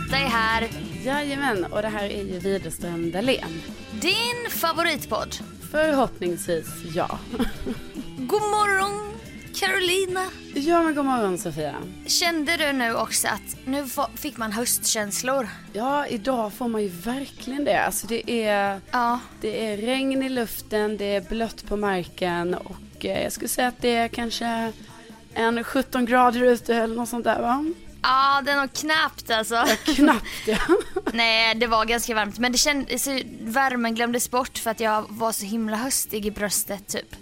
Lotta är här. Jajamän, och det här är ju Widerström Dahlén. Din favoritpodd. Förhoppningsvis ja. God morgon Carolina. Ja men god morgon Sofia. Kände du nu också att nu fick man höstkänslor? Ja, idag får man ju verkligen det. Alltså det är, Ja. det är regn i luften, det är blött på marken och eh, jag skulle säga att det är kanske en 17 grader ute eller något sånt där va? Ja, det är nog knappt alltså. Knappt ja. Nej, det var ganska varmt. Men det kändes, värmen glömdes bort för att jag var så himla höstig i bröstet typ.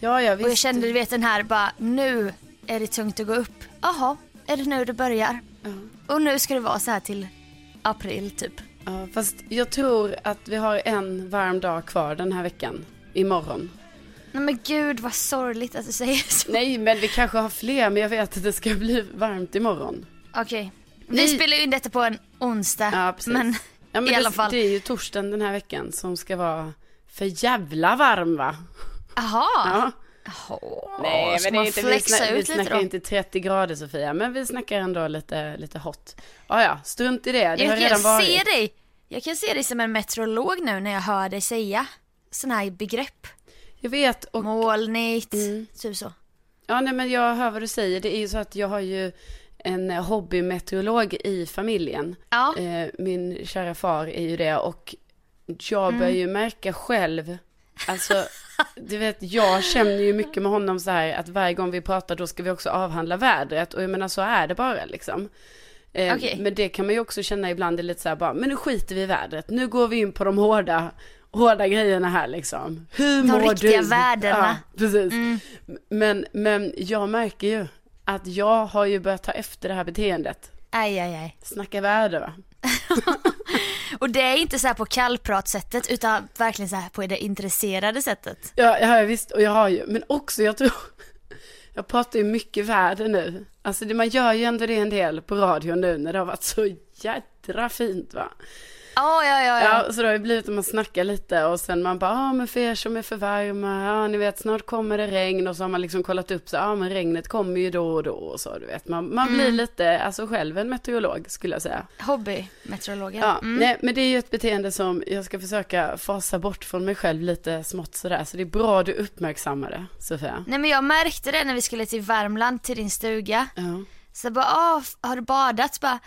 Ja, ja visst. Och jag kände du vet den här bara, nu är det tungt att gå upp. Jaha, är det nu det börjar? Ja. Och nu ska det vara så här till april typ. Ja, fast jag tror att vi har en varm dag kvar den här veckan. Imorgon. Nej men gud vad sorgligt att du säger så. Nej, men vi kanske har fler, men jag vet att det ska bli varmt imorgon. Okej. Vi Nej. spelar ju in detta på en onsdag. Ja, precis. Men, Ja, men i det, alla fall. det är ju torsdagen den här veckan som ska vara för jävla varm va? Jaha. Ja. Jaha. Nej, men det är inte, vi, snack, vi snackar då? inte 30 grader Sofia, men vi snackar ändå lite, lite hot. Ja, ja, strunt i det. Det har Jag redan kan varit. se dig. Jag kan se dig som en meteorolog nu när jag hör dig säga sådana här begrepp. Jag vet, och Molnigt, Mm. typ så. ja, nej, men jag hör vad du säger. Det är ju så att jag har ju en hobbymeteorolog i familjen. Ja. Eh, min kära far är ju det och jag börjar Mm. ju märka själv, alltså du vet jag känner ju mycket med honom så här att varje gång vi pratar då ska vi också avhandla vädret och jag menar så är det bara liksom. Eh, Okej. Men det kan man ju också känna ibland, det är lite så här bara, men nu skiter vi i vädret, nu går vi in på de hårda, hårda grejerna här liksom. Hur De mår riktiga du? värdena. Ja, precis. Mm. Men, men jag märker ju att jag har ju börjat ta efter det här beteendet. Aj, aj, aj. Snacka väder va? Och det är inte så här på kallpratsättet utan verkligen så här på det intresserade sättet. Ja, ja visst, och jag har ju, men också jag tror, jag pratar ju mycket väder nu. Alltså det, man gör ju ändå det en del på radion nu när det har varit så jädra fint va. Ja, ja, ja. ja. Ja, så det har ju blivit att man snackar lite och sen man bara, ja men för er som är för varma, ja ni vet snart kommer det regn och så har man liksom kollat upp så, ja men regnet kommer ju då och då och så du vet. Man, man blir lite, alltså själv en meteorolog skulle jag säga. Hobbymeteorologer. Ja, Mm. nej, men det är ju ett beteende som jag ska försöka fasa bort från mig själv lite smått sådär. Så det är bra du uppmärksammar det, Sofia. Nej men jag märkte det när vi skulle till Värmland till din stuga. Ja. Så bara, ah, har du badat? Bara,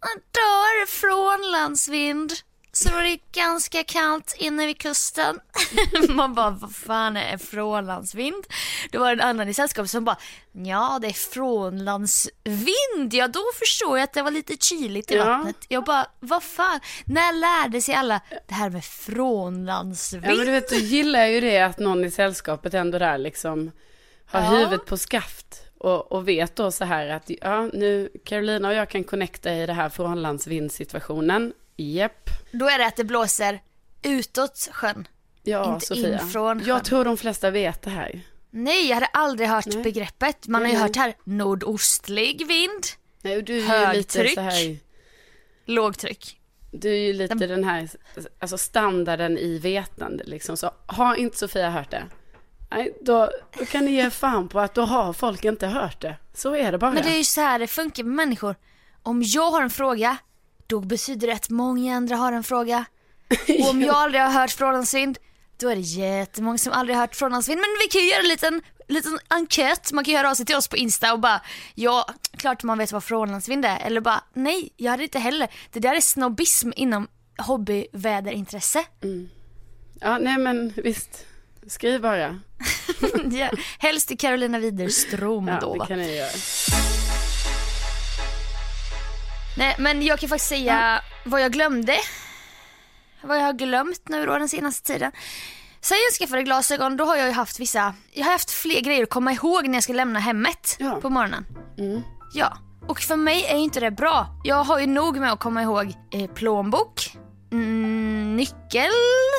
"Ah, då är det frånlandsvind. Så det är ganska kallt inne vid kusten. Man bara, vad fan är frånlandsvind? Då var det en annan i sällskapet som bara, ja det är frånlandsvind. Ja då förstår jag att det var lite kyligt i Ja. vattnet. Jag bara, vad fan? När lärde sig alla det här med frånlandsvind? ja, men du vet, du gillar ju det att någon i sällskapet ändå där liksom har Ja. huvudet på skaft. Och, och vet då så här att, ja nu Carolina och jag kan connecta i det här frånlandsvindsituationen. Japp. Då är det att det blåser utåt sjön. Ja, Inte Sofia. in från sjön. Jag tror de flesta vet det här. Nej, jag hade aldrig hört Nej. begreppet. Man har ju Nej, hört här nordostlig vind, Nej, du är Högtryck. så här, lågtryck. du är ju lite den här, alltså standarden i vetande liksom. Så har inte Sofia hört det? Nej, då, då kan ni ge fan på att då har folk inte hört det. Så är det bara. Men det är ju så här det funkar med människor. Om jag har en fråga, då betyder det att många andra har en fråga. Och om jag aldrig har hört frånlandsvind, då är det jättemånga som aldrig har hört frånlandsvind. Men vi kan ju göra en liten, liten enkät. Man kan ju höra av sig till oss på Insta och bara, ja, klart man vet vad frånlandsvind är. Eller bara, nej, jag hade inte heller. Det där är snobbism inom hobbyväderintresse. Ja, nej men visst. Skriv bara. ja, helst till Carolina Widerström Ja, då det va? kan ni göra. Nej men jag kan faktiskt säga vad jag glömde. Vad jag har glömt nu då den senaste tiden. Sen jag skaffade glasögon då har jag ju haft vissa, jag har haft fler grejer att komma ihåg när jag ska lämna hemmet Ja. på morgonen. Mm. Ja, och för mig är inte det bra. Jag har ju nog med att komma ihåg eh, plånbok, mm, nyckel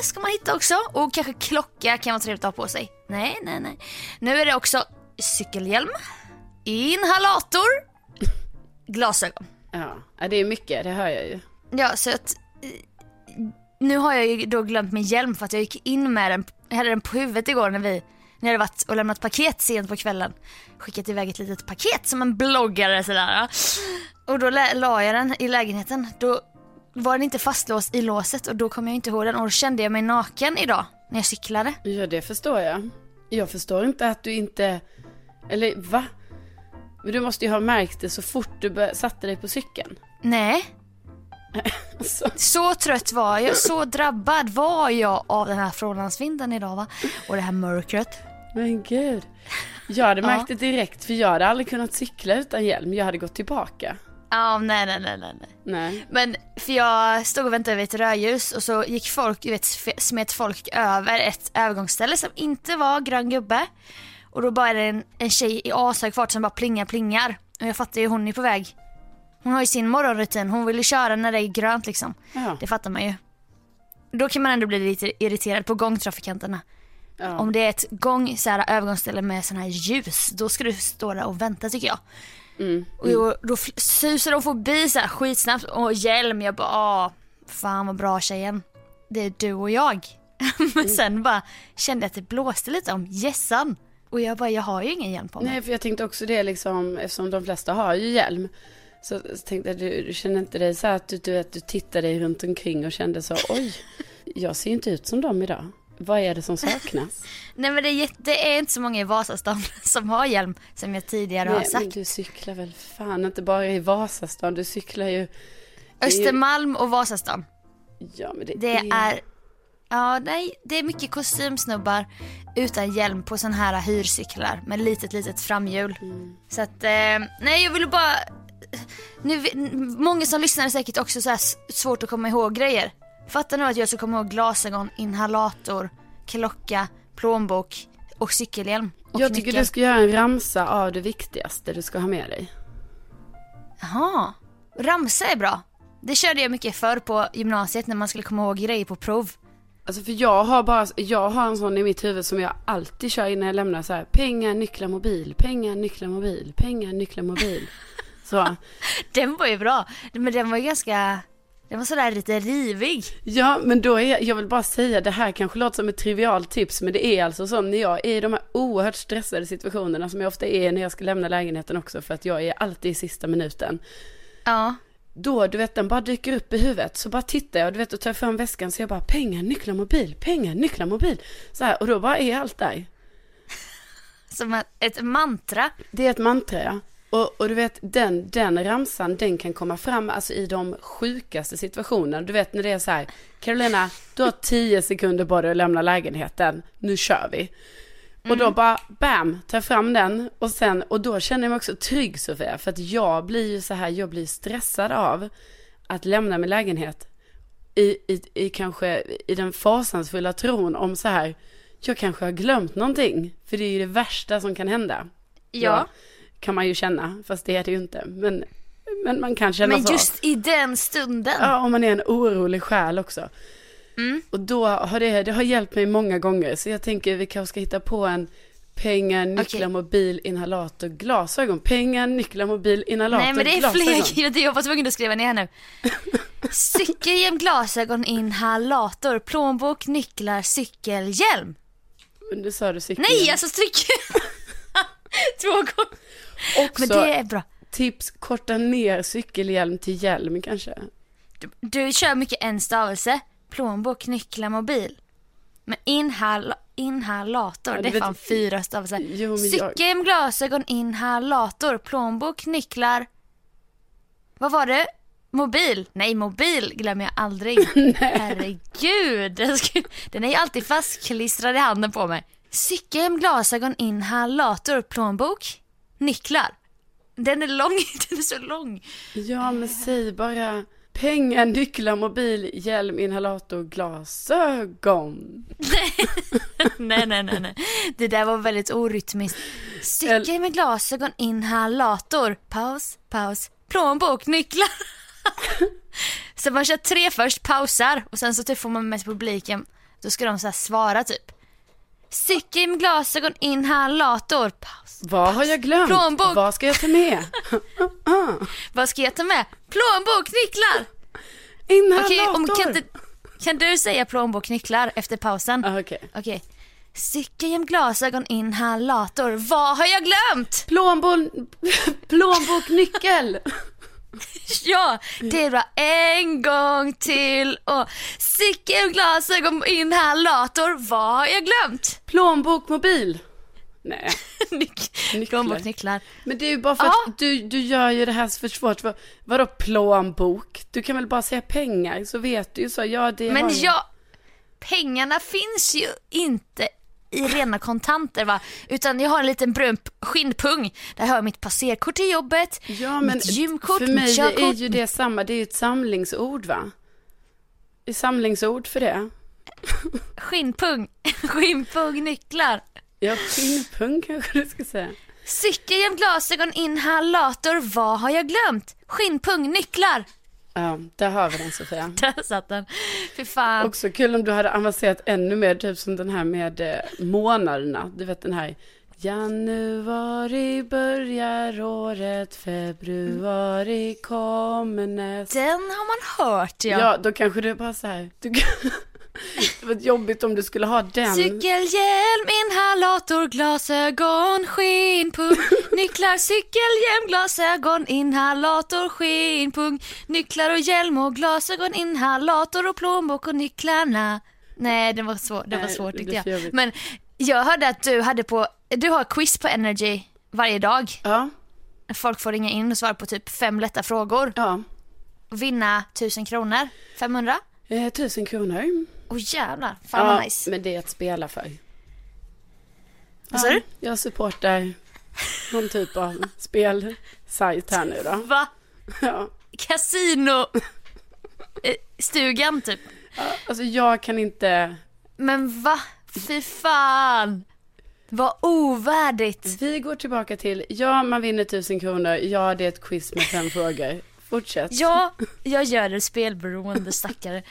ska man hitta också och kanske klocka kan vara trevligt att ha på sig. Nej, nej, nej. Nu är det också cykelhjälm, inhalator, glasögon. Ja. det är mycket, det hör jag ju. Ja, så att eh, nu har jag ju då glömt min hjälm för att jag gick in med den, hade den på huvudet igår när vi, när jag hade varit och lämnat paket sent på kvällen. Skickat iväg ett litet paket som en bloggare sådär. Och då la jag den i lägenheten. Då var den inte fastlåst i låset och då kom jag inte ihåg den och då kände jag mig naken idag när jag cyklade. Ja, det förstår jag. Jag förstår inte att du inte... Eller va? Men du måste ju ha märkt det så fort du bör... satte dig på cykeln. Nej, Alltså, så trött var jag, så drabbad var jag av den här frånlandsvinden idag va. Och det här mörkret. men gud. Jag hade märkt det direkt för jag hade aldrig kunnat cykla utan hjälm. Jag hade gått tillbaka. Ja, nej, nej, nej, nej. nej. Men för jag stod och väntade vid ett rödljus och så gick folk, du vet, smet folk över ett övergångsställe som inte var grön gubbe. Och då bara är det en, en tjej i ashög fart som bara plingar plingar. Och jag fattar ju hon är på väg. Hon har ju sin morgonrutin, hon vill ju köra när det är grönt liksom. Ja. Det fattar man ju. Då kan man ändå bli lite irriterad på gångtrafikanterna. ja. Om det är ett gång, så här, övergångsställe med sån här ljus, då ska du stå där och vänta tycker jag. Mm. Och då, susar de förbi så här skitsnabbt och hjälm, jag bara ah, fan vad bra tjejen. Det är du och jag. Men sen bara kände jag att det blåste lite om gässan. Och jag bara, jag har ju ingen hjälm på mig. Nej, för jag tänkte också det liksom, eftersom de flesta har ju hjälm. Så, så tänkte jag, du, du känner inte dig så här att du, du, vet, du tittar dig runt omkring och kände så, oj, jag ser inte ut som dem idag. Vad är det som saknas? Nej men det är, jätte- det är inte så många i Vasastan som har hjälm som jag tidigare har Nej, men sagt. du cyklar väl fan inte bara i Vasastan, du cyklar ju... Östermalm och Vasastan. Ja, men det, Det är, ja nej, det är mycket kostymsnubbar utan hjälm på sån här hyrcyklar med litet litet framhjul. Så att, eh, nej jag ville bara, nu, många som lyssnar är säkert också så svårt att komma ihåg grejer. Fatta nu att jag ska komma ihåg glasögon, inhalator, klocka, plånbok och cykelhjälm. Och Jag tycker nyckel. du ska göra en ramsa av det viktigaste du ska ha med dig. Jaha, ramsa är bra. Det körde jag mycket förr på gymnasiet när man skulle komma ihåg grejer på prov. Alltså för jag har bara, jag har en sån i mitt huvud som jag alltid kör innan jag lämnar så här. Pengar, nycklar, mobil, pengar, nycklar, mobil, pengar, nycklar, mobil. Så. Den var ju bra, men den var ju ganska, den var sådär lite rivig. Ja, men då är, jag vill bara säga, det här kanske låter som ett trivialt tips, men det är alltså så när jag är i de här oerhört stressade situationerna som jag ofta är när jag ska lämna lägenheten också, för att jag är alltid i sista minuten. Ja. Då, du vet, den bara dyker upp i huvudet, så bara tittar jag, du vet, och tar fram väskan, så jag bara, pengar, nycklar, mobil, pengar, nycklar, mobil. Så här, och då bara är allt där. Som ett mantra. Det är ett mantra, ja. Och, och du vet, den, den ramsan, den kan komma fram alltså, i de sjukaste situationerna. Du vet när det är så här, Carolina, du har tio sekunder på dig att lämna lägenheten, nu kör vi. Och då bara, bam, tar jag fram den. Och sen, och då känner jag mig också trygg Sofia, för att jag blir ju så här, jag blir stressad av att lämna min lägenhet. I, i, i kanske, i den fasansfulla tron om så här, jag kanske har glömt någonting. För det är ju det värsta som kan hända. Ja. Kan man ju känna, fast det är det ju inte. Men, men man kan känna Men så. just i den stunden. Ja, om man är en orolig själ också. Mm. Och då har det, det har hjälpt mig många gånger. Så jag tänker vi kanske ska hitta på en pengar, nycklar, Okej. mobil, inhalator, glasögon. Pengar, nycklar, mobil, inhalator, Nej men det är glasögon. fler grejer, jag var tvungen att skriva ner nu. Cykelhjälm, glasögon, inhalator, plånbok, nycklar, cykelhjälm. Men du sa du cykeln. Nej alltså stryk. Två gånger. Också Men det är bra. tips, korta ner cykelhjälm till hjälm kanske. Du, du kör mycket en stavelse. Plånbok, nycklar, mobil. Men inhal, inhalator, Ja, det är fan vet- fyra stavelser. Jo, men jag- glasögon, inhalator, plånbok, nycklar. Vad var det? Mobil? Nej, mobil glömmer jag aldrig. Herregud, den är ju alltid fastklistrad i handen på mig. Cykelhjälm, glasögon, inhalator, plånbok, nycklar. Den är lång, den är så lång. Ja, men säg bara pengar, nycklar, mobil, hjälm, inhalator, glasögon. nej, nej, nej, nej. Det där var väldigt orytmiskt. Cykel med glasögon, inhalator, paus, paus, plånbok, nycklar. så man kör tre först, pausar och sen så typ får man med publiken. Då ska de så svara typ. Cykel med glasögon, inhalator, paus. Vad har jag glömt? Plånbok. Vad ska jag ta med? Vad ska jag ta med? Plånbok, nycklar! Inhalator. Om, kan, kan du säga plånbok, nycklar efter pausen? Ah, Okej. Okej. Cykelhjälm, glasögon, inhalator. Vad har jag glömt? Plånbok, plånbok, nyckel. Ja, det är bra. En gång till och cykelglasögon, inhalator. Vad har jag glömt? Plånbok, mobil. Nej. Nyc- Plånbok, nycklar. Men det är ju bara för Ja. att du, du gör ju det här för svårt. Vad, vadå plånbok? Du kan väl bara säga pengar så vet du ju så. Ja, det har Men jag. ja, pengarna finns ju inte i rena kontanter va. Utan jag har en liten brun skinnpung. Där har jag mitt passerkort till jobbet, Ja, men mitt gymkort, för mitt mig körkort. är ju det samma. Det är ju ett samlingsord va? Ett samlingsord för det. Skinnpung, skinnpung, nycklar. Ja, skinnpung kanske du ska säga. Cykelhjälm, glasögon, inhalator. Vad har jag glömt? Skinnpung, nycklar. Ja, där har vi den Sofia. Där satt den. Fy fan. Också kul om du hade avancerat ännu mer, typ som den här med eh, månaderna. Du vet den här. Januari börjar året, februari kommer nästa. Den har man hört ja. Ja. då kanske är bara så här. Du, det var jobbigt om du skulle ha den. Cykelhjälm, inhalator, glasögon, skinnpung Nycklar, cykelhjälm, glasögon, inhalator, skinnpung Nycklar och hjälm och glasögon, inhalator och plånbok och nycklarna Nej, det var, svår, det var svårt tyckte jag. jobbigt. Men jag hörde att du hade på, du har quiz på Energy varje dag. Ja, Folk får ringa in och svara på typ fem lätta frågor ja. vinna tusen kronor. 500? Eh, tusen kronor. Åh jävlar, fan ja, vad nice. men det är att spela för. Vad sa du? Jag supportar någon typ av spelsajt här nu då. Va? Ja. Casino eh, stugan typ. Ja, Alltså jag kan inte. Men va? Fy fan. Vad ovärdigt. Vi går tillbaka till, ja man vinner tusen kronor, ja det är ett quiz med fem frågor. Fortsätt. Ja, jag gör det spelberoende stackare.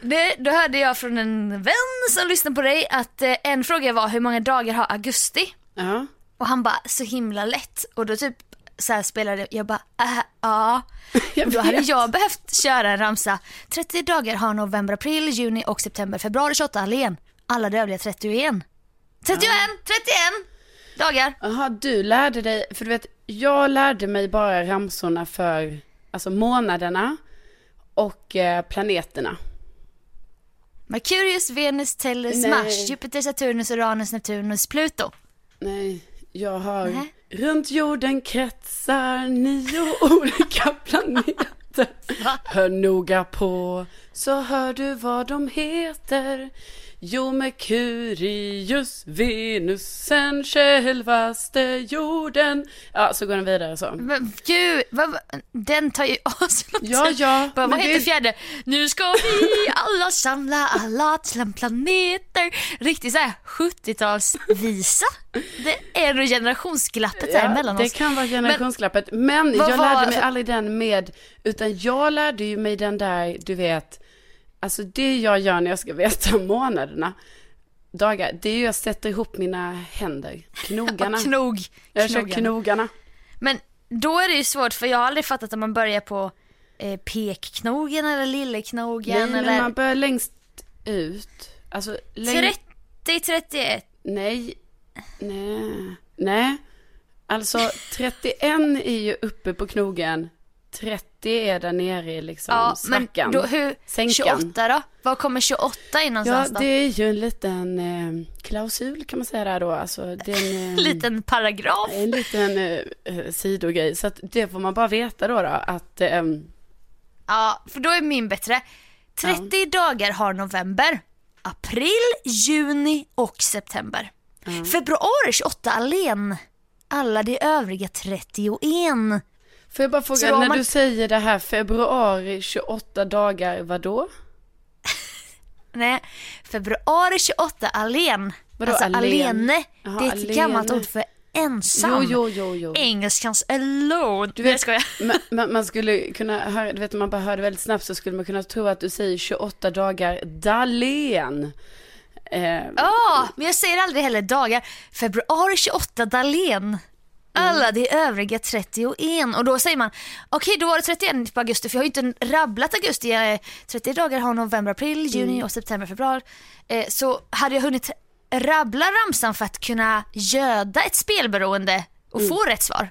Det, då hörde jag från en vän som lyssnade på dig att eh, en fråga var hur många dagar har augusti? Ja. Och han bara så himla lätt och då typ så här spelade jag bara äh, ja. Och då hade jag behövt köra en ramsa. 30 dagar har november, april, juni och september, februari 28 allen. Alla de övriga 31. 31! 31 dagar. Jaha, du lärde dig, för du vet, jag lärde mig bara ramsorna för, alltså månaderna och eh, planeterna. Merkurius, Venus, Tellus, Nej. Mars, Jupiter, Saturnus, Uranus, Neptunus, Pluto. Nej, jag har, Nej. runt jorden kretsar nio olika planeter. Hör noga på, så hör du vad de heter. Jo, Merkurius, Venus, sen självaste jorden. Ja, så går den vidare så. Men gud, vad, den tar ju aslång Ja, ja, Bara, men vad det- heter fjärde? Nu ska vi alla samla alla planeter. Riktigt såhär 70-talsvisa. Det är nog generationsglappet där mellan det oss. kan vara generationsglappet. Men, vad jag var- lärde mig aldrig den med, utan jag lärde ju mig den där, du vet, alltså det jag gör när jag ska veta månaderna, dagar, det är ju jag sätter ihop mina händer, knogarna. Knog. jag kör knogarna. knogarna. Men då är det ju svårt för jag har aldrig fattat om man börjar på eh, pekknogen eller lilleknogen Nej, men eller man börjar längst ut. Alltså, läng... 30, 31. Nej, nej, nej. Alltså 31 är ju uppe på knogen, 30 är där nere i liksom Ja, men svackan. då, hur, Sänkan. 28 då? Var kommer 28 in Ja, någonstans då? det är ju en liten eh, klausul kan man säga där då. Alltså, det är en, eh, Liten paragraf. en liten eh, eh, sidogrej. Så att det får man bara veta då, då att eh, Ja, för då är min bättre. 30 dagar har november, april, juni och september. Februari 28 allen. Alla de övriga 31. Får jag bara Så fråga, när man- du säger det här februari 28 dagar, vad då? Nej, februari 28 allen. Vadå alltså allen? alene, Jaha, det är ett alene. gammalt ord för ensam. Jo, jo, jo, jo. Engelskans alone. Du vet- skojar. Men, men man skulle kunna höra, du vet om man bara hör det väldigt snabbt så skulle man kunna tro att du säger 28 dagar Dahlén. Eh, Ja, men jag säger aldrig heller dagar. Februari 28 Dahlén. Alla de övriga 31 och då säger man okej då var det 31 på augusti för jag har ju inte rabblat augusti. Eh, 30 dagar har november, april, juni och september, februari. Eh, så hade jag hunnit rabbla ramsan för att kunna göda ett spelberoende och få rätt svar.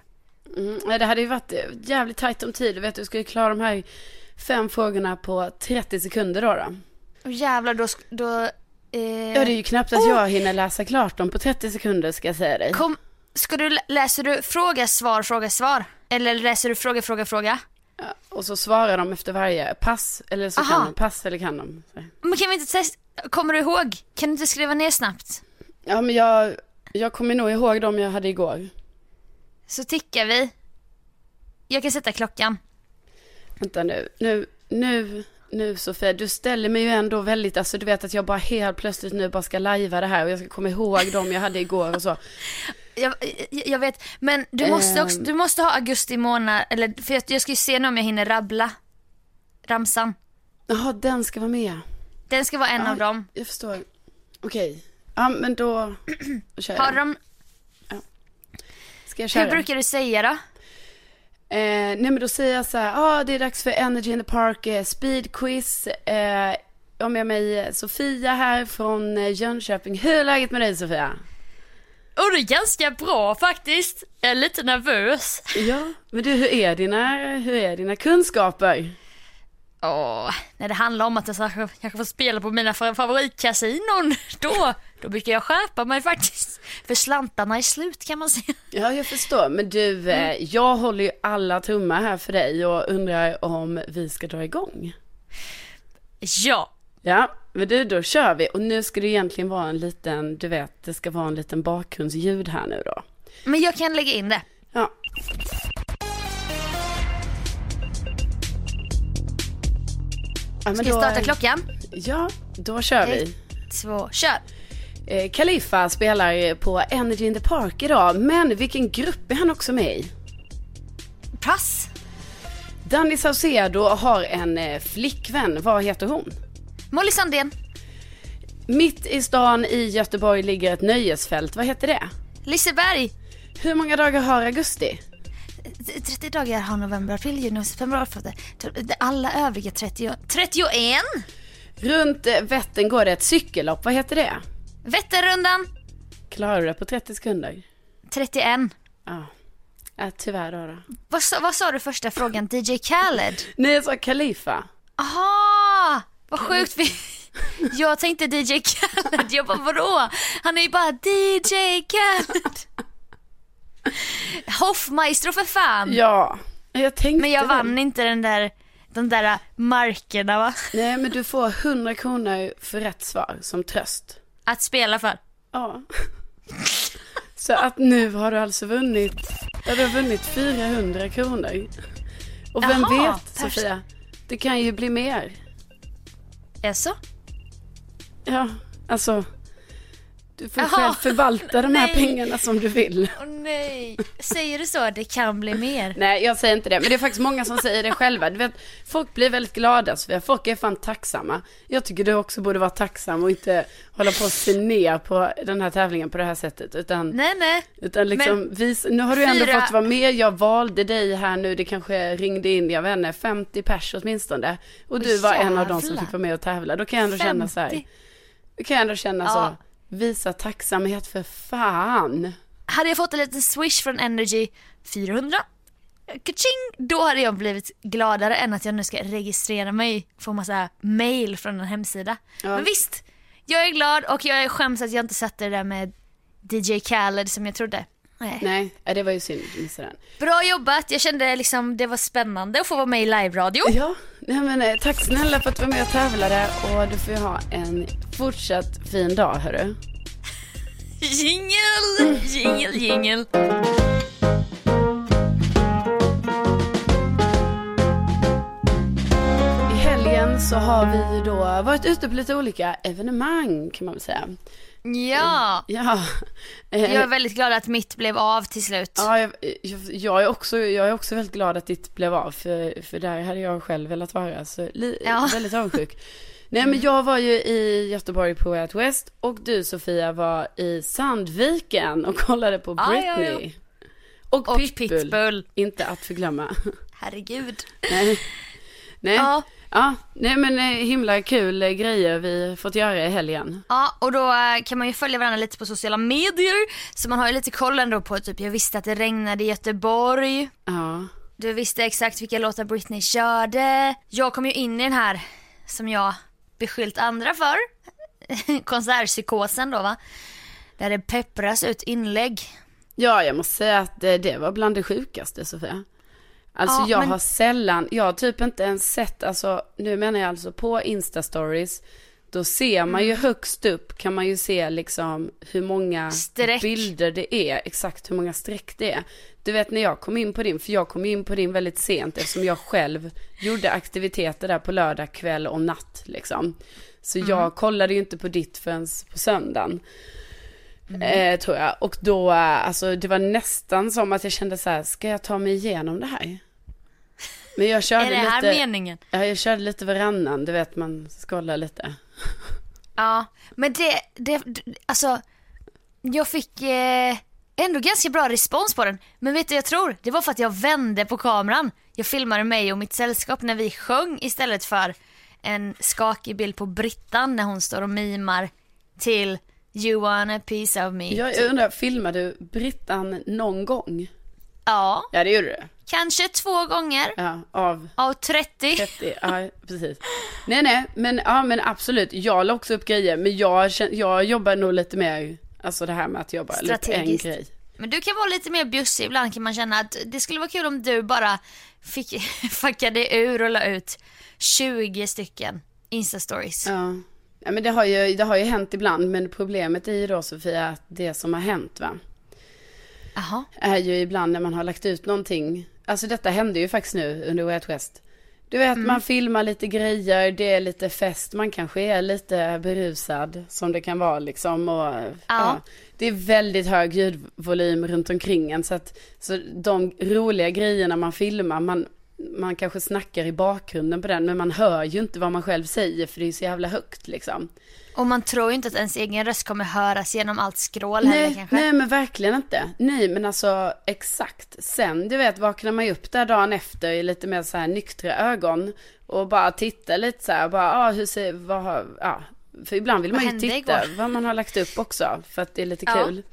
Mm, det hade ju varit eh, jävligt tajt om tid. Du vet, du ska ju klara de här fem frågorna på 30 sekunder då. då. Och jävlar då, då eh, Ja, det är ju knappt att jag hinner läsa klart dem på 30 sekunder ska jag säga dig. kom, ska du, lä- läser du fråga, svar, fråga, svar? Eller läser du fråga, fråga, fråga? Ja, och så svarar de efter varje pass, eller så Aha. kan de pass eller kan de. Så. Men kan vi inte testa, kommer du ihåg? Kan du inte skriva ner snabbt? Ja, men jag, jag kommer nog ihåg dem jag hade igår. Så tickar vi. Jag kan sätta klockan. Vänta nu, nu, nu, nu Sofia, du ställer mig ju ändå väldigt, alltså du vet att jag bara helt plötsligt nu bara ska lajva det här och jag ska komma ihåg dem jag hade igår och så. Jag, jag, vet, men du måste också, Ehm. du måste ha augusti månad, eller för jag, jag ska ju se nu om jag hinner rabbla ramsan. Jaha, den ska vara med. Den ska vara en Ja, av dem. Jag förstår. Okej. Ja, men då, kör Har jag. de, Ska jag köra? hur brukar du säga då? Eh, nej men då säger jag så här, ja ah, det är dags för Energy in the Park eh, speed quiz. Eh, jag har med mig Sofia här från eh, Jönköping. Hur är läget med dig Sofia? Och det är ganska bra faktiskt. Jag är lite nervös. Ja, men du hur är dina, hur är dina kunskaper? Åh, när det handlar om att jag kanske, får spela på mina fa- favoritkasinon, då, då brukar jag skärpa mig faktiskt. För slantarna är slut kan man säga. Ja, jag förstår. Men du, eh, jag håller ju alla tummar här för dig och undrar om vi ska dra igång. Ja, Ja, men du, då kör vi. Och nu ska det egentligen vara en liten, du vet, det ska vara en liten bakgrundsljud här nu då. men jag kan lägga in det. Ja. Ja, Ska vi starta klockan? Ja, då kör vi. Två, kör. Eh, Khalifa spelar på Energy in the Park idag, men vilken grupp är han också med i? Pass. Danny Saucedo har en eh, flickvän, vad heter hon? Molly Sandén. Mitt i stan i Göteborg ligger ett nöjesfält, vad heter det? Liseberg. Hur många dagar har augusti? 30 dagar har november, april, juni, februari. Alla övriga 30, 31. Runt eh, Vättern går det ett cykellopp, vad heter det? Vätternrundan. Klarar du det på 30 sekunder? 31. Ja, ja tyvärr då. då. Vad sa, vad sa du första frågan? DJ Khaled? Nej, jag sa Khalifa. Aha! Vad sjukt. Vi... Jag tänkte DJ Khaled. Jag bara vadå? Han är ju bara DJ Khaled. Hoffmaestro för fan. Ja, jag tänkte Men jag vann inte den där, de där markerna va? Nej, men du får 100 kronor för rätt svar som tröst. Att spela för. Ja. Så att nu har du alltså vunnit, ja, du har vunnit 400 kronor. Och vem Jaha, vet Sofia, det kan ju bli mer. Jaså? Ja, alltså. Du får Jaha. själv förvalta de här Nej. pengarna som du vill. Åh nej. Säger du så? Det kan bli mer. Nej, jag säger inte det. Men det är faktiskt många som säger det själva. Du vet, folk blir väldigt glada, Sofia. Folk är fan tacksamma. Jag tycker du också borde vara tacksam och inte hålla på och se ner på den här tävlingen på det här sättet. Utan, Nej nej. utan liksom, Men vis, nu har du ändå fyra- fått vara med. Jag valde dig här nu. Det kanske ringde in, jag vet inte, 50 pers åtminstone. Och du Åh, var en av de som fick vara med och tävla. Då kan jag ändå känna så här. 50. Då kan jag ändå känna Ja. så. Visa tacksamhet för fan. Hade jag fått en liten swish från Energy 400 Kaching! Då hade jag blivit gladare än att jag nu ska registrera mig och få massa mail från en hemsida. Ja. Men visst, jag är glad och jag är skäms att jag inte satte det där med DJ Khaled som jag trodde. Nej. Nej, det var ju synd. den. Bra jobbat, jag kände liksom det var spännande att få vara med i live-radio. Ja, nej men eh, tack snälla för att du var med och tävlade och du får ju ha en fortsatt fin dag hörru. Jingel, jingel, jingel. I helgen så har vi då varit ute på lite olika evenemang kan man väl säga. Ja, Ja, jag är väldigt glad att mitt blev av till slut. ja jag, jag, jag, är också, jag är också väldigt glad att ditt blev av för, för där hade jag själv velat vara. Så li, Ja. väldigt avundsjuk. Nej men jag var ju i Göteborg på Way Out West och du Sofia var i Sandviken och kollade på Ja, ja, Britney. Och, Och Pitbull. Pitbull. Inte att förglömma. Herregud. Nej. Nej. Ja, Ja, nej men eh, himla kul eh, grejer vi fått göra i helgen. Ja, och då eh, kan man ju följa varandra lite på sociala medier. Så man har ju lite koll ändå på typ, jag visste att det regnade i Göteborg. Ja. Du visste exakt vilka låtar Britney körde. Jag kom ju in i den här, som jag beskyllt andra för, konsertpsykosen då va. Där det peppras ut inlägg. Ja, jag måste säga att det, det var bland det sjukaste Sofia. Alltså Ja, jag men- har sällan, jag har typ inte ens sett, alltså nu menar jag alltså på Insta-stories, då ser man Mm. ju högst upp kan man ju se liksom hur många Streck. bilder det är, exakt hur många streck det är. Du vet när jag kom in på din, för jag kom in på din väldigt sent eftersom jag själv gjorde aktiviteter där på lördag kväll och natt liksom. Så Mm. jag kollade ju inte på ditt förrän på söndagen. Mm. Eh, tror jag. Och då, alltså det var nästan som att jag kände så här, ska jag ta mig igenom det här? Men jag körde Är det här lite, meningen? ja, jag körde lite varannan, du vet man scrollar lite. Ja, men det, det, alltså, jag fick eh, ändå ganska bra respons på den. Men vet du jag tror? Det var för att jag vände på kameran. Jag filmade mig och mitt sällskap när vi sjöng istället för en skakig bild på Brittan när hon står och mimar till You want a piece of me. Jag, jag undrar, filmade du Brittan någon gång? Ja, Ja det gjorde du. Kanske två gånger Ja, av av 30. 30, ja precis. Nej nej, men, ja, men absolut, jag la också upp grejer, men jag, jag jobbar nog lite mer, alltså det här med att jobba upp en Strategiskt. grej. Men du kan vara lite mer bjussig ibland kan man känna att det skulle vara kul om du bara fick fuckade ur och la ut 20 stycken Insta-stories. Ja. ja, men det har, ju, det har ju hänt ibland, men problemet är ju då Sofia att det som har hänt va, Jaha. är ju ibland när man har lagt ut någonting, alltså detta hände ju faktiskt nu under Way Out West. Du vet, man filmar lite grejer, det är lite fest, man kanske är lite berusad som det kan vara liksom. Och, ja. det är väldigt hög ljudvolym runt omkring en så att så de roliga grejerna man filmar, man, man kanske snackar i bakgrunden på den men man hör ju inte vad man själv säger för det är så jävla högt liksom. Och man tror ju inte att ens egen röst kommer höras genom allt skrål heller Nej, kanske. nej men verkligen inte. Nej men alltså exakt. Sen du vet vaknar man ju upp där dagen efter i lite mer så här nyktra ögon. Och bara tittar lite så här, bara ah, hur ser, vad ja. För ibland vill Vad man ju titta igår? vad man har lagt upp också. För att det är lite Ja. kul.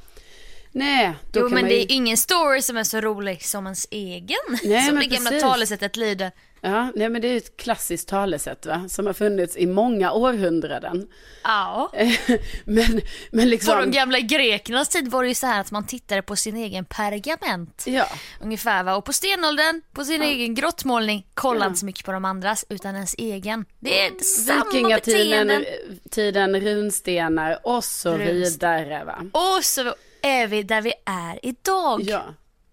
Nej, då Jo kan men man det ju... är ingen story som är så rolig som ens egen. Nej, som det gamla precis. talesättet lyder. Ja, nej men det är ett klassiskt talesätt va. Som har funnits i många århundraden. Ja. men, men På liksom. de gamla grekernas tid var det ju så här att man tittade på sin egen pergament. Ja. Ungefär va. Och på stenåldern, på sin egen grottmålning, kolla Ja. inte så mycket på de andras utan ens egen. Det är samma Vikingatiden, beteenden. tiden runstenar och så Runst- vidare va. Och så är vi där vi är idag. Ja,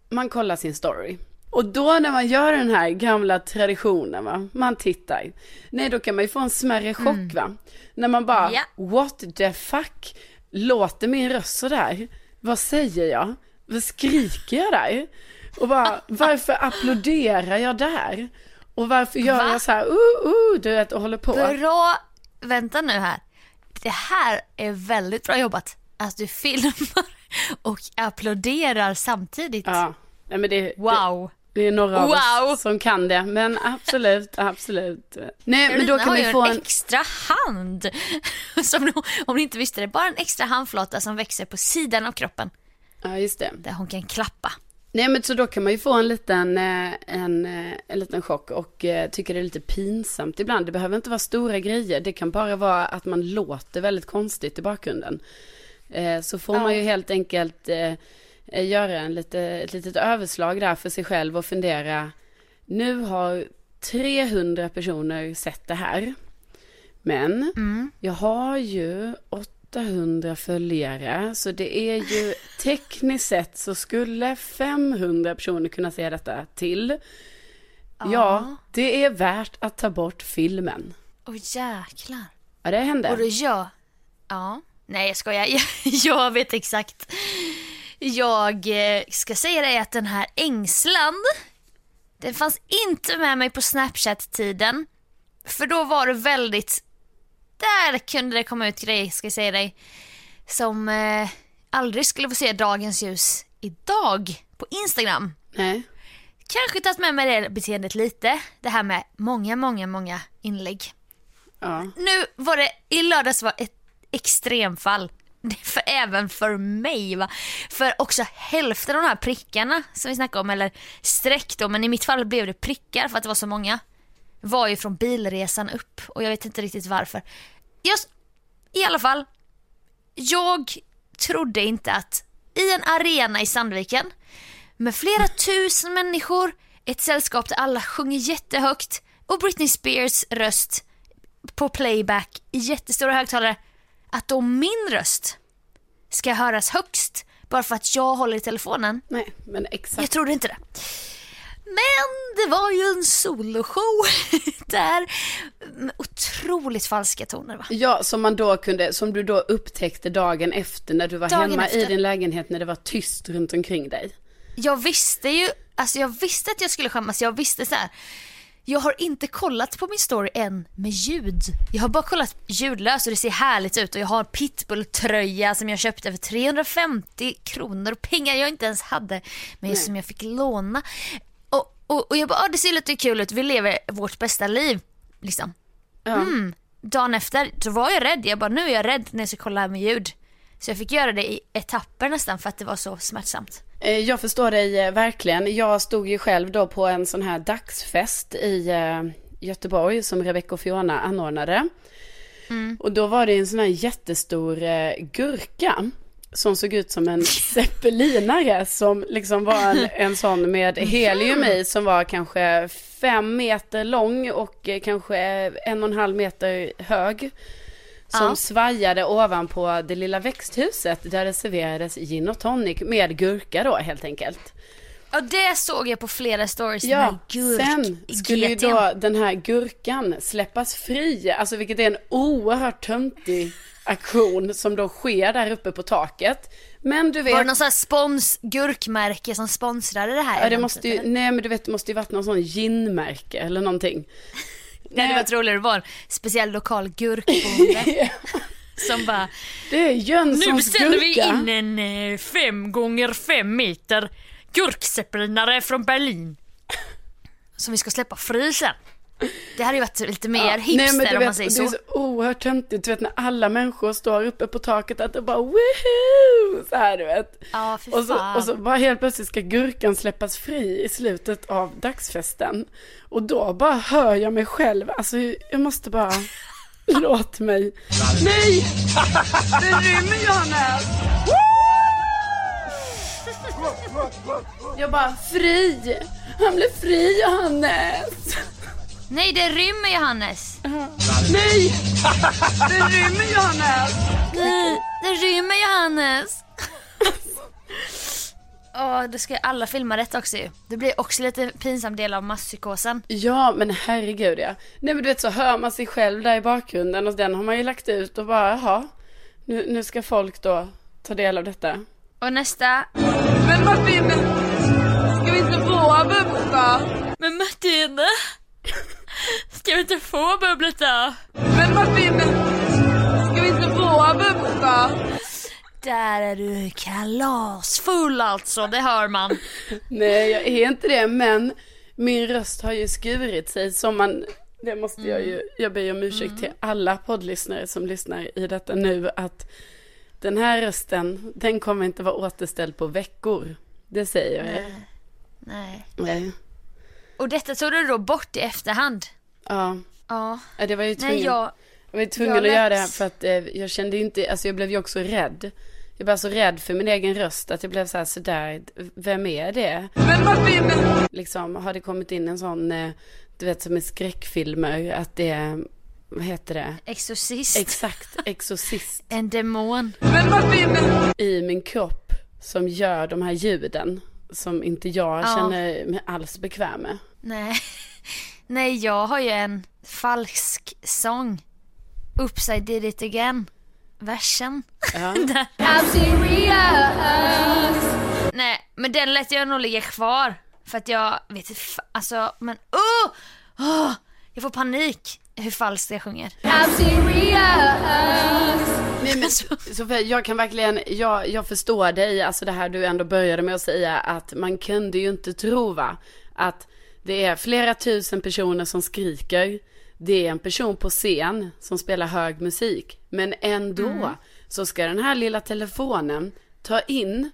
man kollar sin story. Och då när man gör den här gamla traditionen va, man tittar. Nej då kan man ju få en smärre chock va. När man bara, Mm. Ja. what the fuck, låter min röst sådär? Vad säger jag? Vad skriker jag där? Och bara, varför applåderar jag där? Och varför gör Va? jag så här, uh, uh, du vet, och håller på. Bra, vänta nu här. Det här är väldigt bra jobbat. Att du filmar och applåderar samtidigt. Ja, nej men det, det, Wow. det är några av Wow. oss som kan det, men absolut, absolut. Nej, men Carolina då kan har vi ju få en en... extra hand. Som om ni inte visste det, bara en extra handflata som växer på sidan av kroppen. Ja, just det. Där hon kan klappa. Nej, men så då kan man ju få en liten, eh, en, eh, en liten chock och eh, tycker det är lite pinsamt ibland. Det behöver inte vara stora grejer. Det kan bara vara att man låter väldigt konstigt i bakgrunden. Eh, Så får man ju helt enkelt eh, eh, göra en lite, ett litet överslag där för sig själv och fundera. Nu har 300 personer sett det här. Men jag har ju 800 följare. Så det är ju tekniskt sett så skulle 500 personer kunna se detta till. Ja, det är värt att ta bort filmen. Åh jäklar. Ja, det hände. Och då jag... Ja. Nej jag skojar. Jag, jag vet exakt. Jag eh, ska säga dig att den här ängslan. Den fanns inte med mig på Snapchat-tiden. För då var det väldigt... Där kunde det komma ut grejer ska jag säga dig. Som eh, aldrig skulle få se dagens ljus idag på Instagram. Nej. kanske tagit med mig det beteendet lite. Det här med många, många, många inlägg. Ja. Nu var det, i lördags var ett extremfall. För, även för mig. Va? För också hälften av de här prickarna som vi snackade om, eller streck då, men i mitt fall blev det prickar för att det var så många. Var ju från bilresan upp och jag vet inte riktigt varför. Just, I alla fall, jag trodde inte att i en arena i Sandviken med flera tusen människor, ett sällskap där alla sjunger jättehögt och Britney Spears röst på playback i jättestora högtalare att då min röst ska höras högst bara för att jag håller i telefonen. Nej, men exakt. Jag trodde inte det. Men det var ju en soloshow där med otroligt falska toner va? Ja, som man då kunde, som du då upptäckte dagen efter när du var Dagen hemma i efter. din lägenhet när det var tyst runt omkring dig. Jag visste ju, alltså jag visste att jag skulle skämmas, jag visste så här. Jag har inte kollat på min story än med ljud. Jag har bara kollat ljudlöst och det ser härligt ut och jag har en pitbull-tröja som jag köpte för 350 kronor. Pengar jag inte ens hade men som jag fick låna. Och, och, och jag bara, ah, det ser lite kul ut, vi lever vårt bästa liv. Liksom. Ja. Mm. Dagen efter så var jag rädd, jag bara nu är jag rädd när jag ska kolla med ljud. Så jag fick göra det i etapper nästan för att det var så smärtsamt. Eh, Jag förstår dig eh, verkligen. Jag stod ju själv då på en sån här dagsfest i eh, Göteborg som Rebecca och Fiona anordnade. Och då var det en sån här jättestor gurka som såg ut som en zeppelinare som liksom var en, en sån med helium i som var kanske fem meter lång och kanske en och en halv meter hög. Som Ja. svajade ovanpå det lilla växthuset där det serverades gin och tonic med gurka då helt enkelt. Ja det såg jag på flera stories. Ja, sen skulle ju då den här gurkan släppas fri, alltså vilket är en oerhört töntig aktion som då sker där uppe på taket. Men du vet, Var det någon sån här spons, gurkmärke som sponsrade det här? ja, det måste ju, nej men du vet det måste ju varit någon sån ginmärke eller någonting. Nej, det var troligare det var en speciell lokal gurkbonde som bara Det är Jönssons Nu beställer vi gurka. in en eh, fem gånger fem meter gurkseppelinare från Berlin. Som vi ska släppa fri sen. Det hade ju varit lite mer Ja, hipster nej, men du om vet, man säger Det så. är så oerhört töntigt, du vet när alla människor står uppe på taket att det bara woohoo! Så här du vet. Ja, för Och så, fan. och så bara helt plötsligt ska gurkan släppas fri i slutet av dagsfesten. Och då bara hör jag mig själv, alltså jag måste bara, låt mig. Nej! Det rymmer Johannes! Jag bara, fri! Han blev fri Johannes! Nej, det rymmer Johannes. Nej! Det rymmer Johannes! Nej, det rymmer Johannes. Åh, då ska alla filma detta också ju. Det blir också lite pinsam del av masspsykosen. Ja, men herregud ja. Nej men du vet så hör man sig själv där i bakgrunden och den har man ju lagt ut och bara jaha. Nu, nu ska folk då ta del av detta. Och nästa. Men Martin, ska vi inte få bubbla? Men Martina! Ska vi inte få bubblet då? Men Martin, ska vi inte få bubbla? Där är du kalasfull alltså, det hör man. Nej, jag är inte det, men min röst har ju skurit sig som man, det måste jag ju, jag ber om ursäkt till alla poddlyssnare som lyssnar i detta nu, att den här rösten, den kommer inte vara återställd på veckor. Det säger jag. er. Nej. Nej. Och detta tog du då bort i efterhand? Ja. Ja. Ja, det var ju tvungen, Nej, jag... jag var ju tvungen jag att göra det här för att eh, jag kände inte, alltså jag blev ju också rädd. Jag blev så rädd för min egen röst att jag blev så här, sådär, vem är det? Men Martin! Liksom, har det kommit in en sån, eh, du vet som i skräckfilmer, att det är, vad heter det? Exorcist. Exakt, exorcist en demon. i min kropp som gör de här ljuden som inte jag Ja. känner mig alls bekväm med. Nej. Nej, jag har ju en falsk sång. Upside did it again. Versen. Ja. Nej, men den lät jag nog ligga kvar. För att jag vet inte, alltså, men oh! oh! Jag får panik. hur falskt jag sjunger. Nej men Sofia, jag kan verkligen, jag, jag förstår dig, alltså det här du ändå började med att säga att man kunde ju inte tro va, att det är flera tusen personer som skriker, det är en person på scen som spelar hög musik, men ändå mm. så ska den här lilla telefonen ta in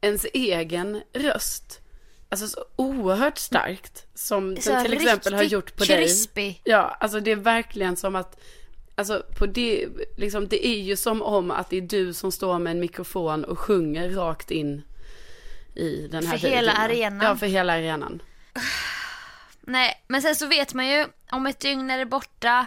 ens egen röst. Alltså så oerhört starkt som den till exempel har gjort på crispy. dig. Ja, alltså det är verkligen som att Alltså på det, liksom, det är ju som om att det är du som står med en mikrofon och sjunger rakt in i den här För videon. hela arenan. Ja, för hela arenan. Nej, men sen så vet man ju, om ett dygn är det borta.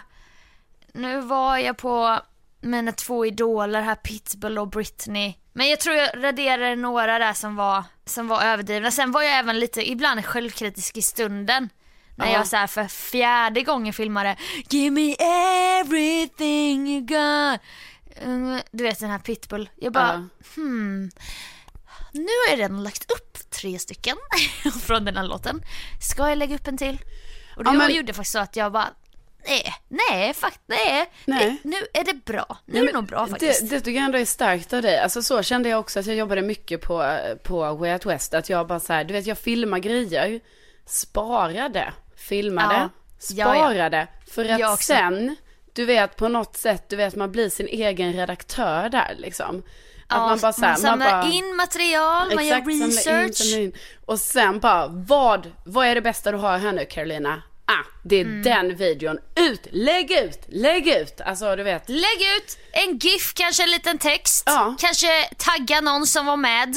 Nu var jag på mina två idoler här, Pitbull och Britney. Men jag tror jag raderade några där som var, som var överdrivna. Sen var jag även lite, ibland självkritisk i stunden. När jag så för fjärde gången filmade Give me everything you got mm, Du vet den här Pitbull. Jag bara, uh. hmm. Nu har jag redan lagt upp tre stycken från den här låten. Ska jag lägga upp en till? Och det ja, men... gjorde faktiskt så att jag bara, nej, nej, fakt, nej, nej. nu är det bra. Nu ja, är det nog bra faktiskt. Det, det tycker jag ändå är starkt av dig. Alltså så kände jag också att jag jobbade mycket på, på Way Out West. Att jag bara så här, du vet jag filmar grejer, sparade filmade, ja. sparade. Ja, ja. För att sen, du vet på något sätt, du vet man blir sin egen redaktör där liksom. Att ja, man, bara, så här, man samlar man bara, in material, exakt, man gör research. In, in. Och sen bara, vad, vad är det bästa du har här nu Carolina? Ah, det är mm. den videon. Ut, lägg ut, lägg ut. Alltså du vet. Lägg ut en GIF, kanske en liten text. Ja. Kanske tagga någon som var med.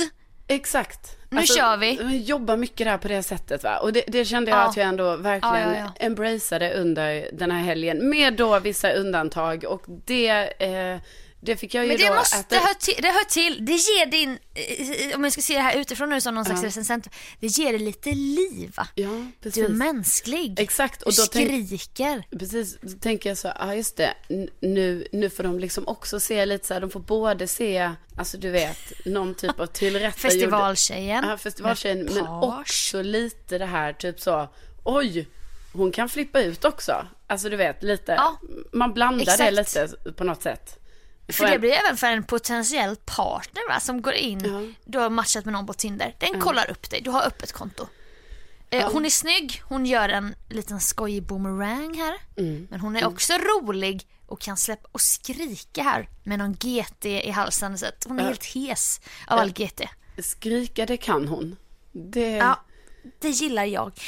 Exakt. Nu alltså, kör vi. Vi jobbar mycket där på det sättet va. Och det, det kände jag ja. att jag ändå verkligen ja, ja, embraceade under den här helgen. Med då vissa undantag och det eh, det fick jag ju Men det då måste, äta... det, hör till, det hör till, det ger din, om jag ska se det här utifrån nu som någon slags ja. recensent, det ger det lite liv va? Ja, precis. Du är mänsklig. Exakt. Och du skriker. Tänk, precis, då tänker jag så, ja just det, nu, nu får de liksom också se lite så här, de får både se, alltså du vet, någon typ av tillrättagjord... Festivaltjejen. Ja, festivaltjejen, men också lite det här typ så, oj, hon kan flippa ut också. Alltså du vet, lite, ja, man blandar exakt. det lite på något sätt. För det blir även för en potentiell partner va, som går in, uh du har matchat med någon på Tinder, den uh kollar upp dig, du har öppet konto. Uh Hon är snygg, hon gör en liten skojig boomerang här. Mm. Men hon är mm. också rolig och kan släppa och skrika här med någon GT i halsen. Så att hon är helt hes av all GT. Skrika det kan hon. Det... Ja, det gillar jag.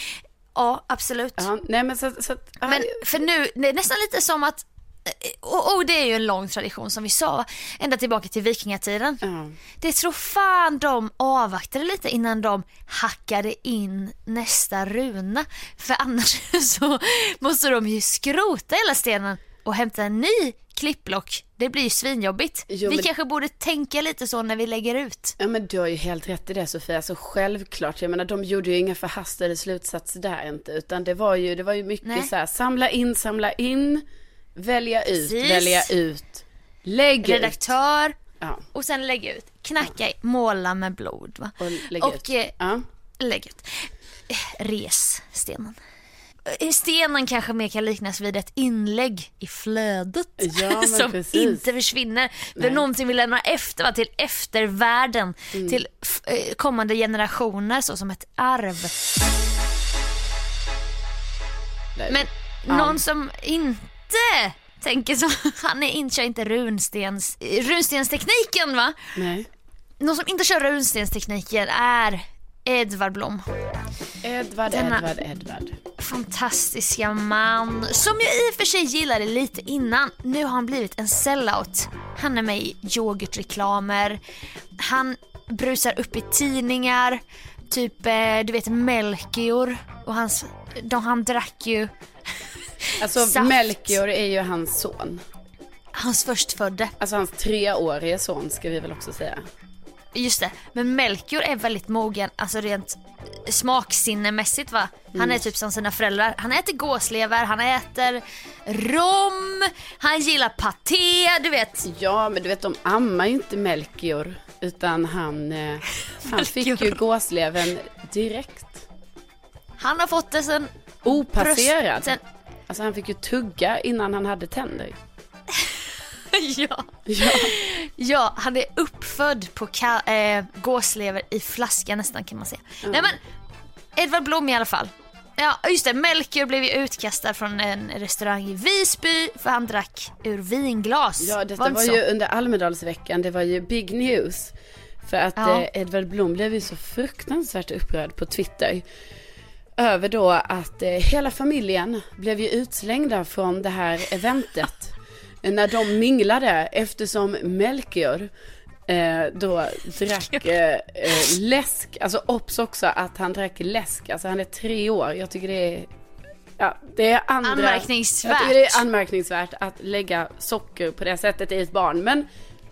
Ja, absolut. Ja, nej men så, så, men för nu, det är nästan lite som att och, och, det är ju en lång tradition som vi sa, ända tillbaka till vikingatiden. Mm. Det tror fan de avvaktade lite innan de hackade in nästa runa. För annars så måste de ju skrota hela stenen och hämta en ny klippblock. Det blir ju svinjobbigt. Jo, vi men... kanske borde tänka lite så när vi lägger ut. Ja men du har ju helt rätt i det Sofia, alltså självklart. Jag menar de gjorde ju inga förhastade slutsatser där inte. Utan det var ju, det var ju mycket Nej. så här, samla in, samla in välja ut, Precis. välja ut, lägg Redaktör ut. Ja. och sen lägg ut. Knacka, ja. måla med blod. Va? Och lägg och, ut. Eh, ja. lägg ut. Res stenen. Eh, stenen kanske mer kan liknas vid ett inlägg i flödet ja, som precis. inte försvinner. Det är någonting vi lämnar efter va? till eftervärlden, mm. till eh, kommande generationer så som ett arv. Nej. Men någon som inte inte tänker så. Han är inte, kör inte runstens, runstenstekniken va? Nej. Någon som inte kör runstenstekniken är Edvard Blom. Edvard, Denna Edvard, Edvard. Fantastiska man som jag i och för sig gillade lite innan. Nu har han blivit en sellout. Han är med i yoghurtreklamer. Han brusar upp i tidningar. Typ, eh, du vet Melchior och hans, de, han drack ju Alltså Saft. Melchior är ju hans son. Hans förstfödde. Alltså hans treårige son ska vi väl också säga. Just det, men Melchior är väldigt mogen, alltså rent smaksinnemässigt va. Han mm. är typ som sina föräldrar. Han äter gåslever, han äter rom, han gillar paté, du vet. Ja, men du vet de ammar ju inte Melchior. Utan han, eh, han fick ju gåslevern direkt. Han har fått det sen... Opasserad. Bröst, sen, Alltså han fick ju tugga innan han hade tänder. ja. Ja. ja, han är uppfödd på ka- eh, gåslever i flaska nästan kan man säga. Nej men, Edvard Blom i alla fall. Ja just det, Melchior blev ju utkastad från en restaurang i Visby för han drack ur vinglas. Ja, detta det var, så? ju under Almedalsveckan, det var ju big news. För att Ja. eh, Edvard Blom blev ju så fruktansvärt upprörd på Twitter. Över då att eh, hela familjen blev ju utslängda från det här eventet. eh, när de minglade eftersom Melchior eh, då drack eh, eh, läsk. Alltså obs också att han drack läsk. Alltså han är tre år. Jag tycker det är Ja, det är andra... Anmärkningsvärt. Jag tycker det är anmärkningsvärt att lägga socker på det sättet i ett barn. Men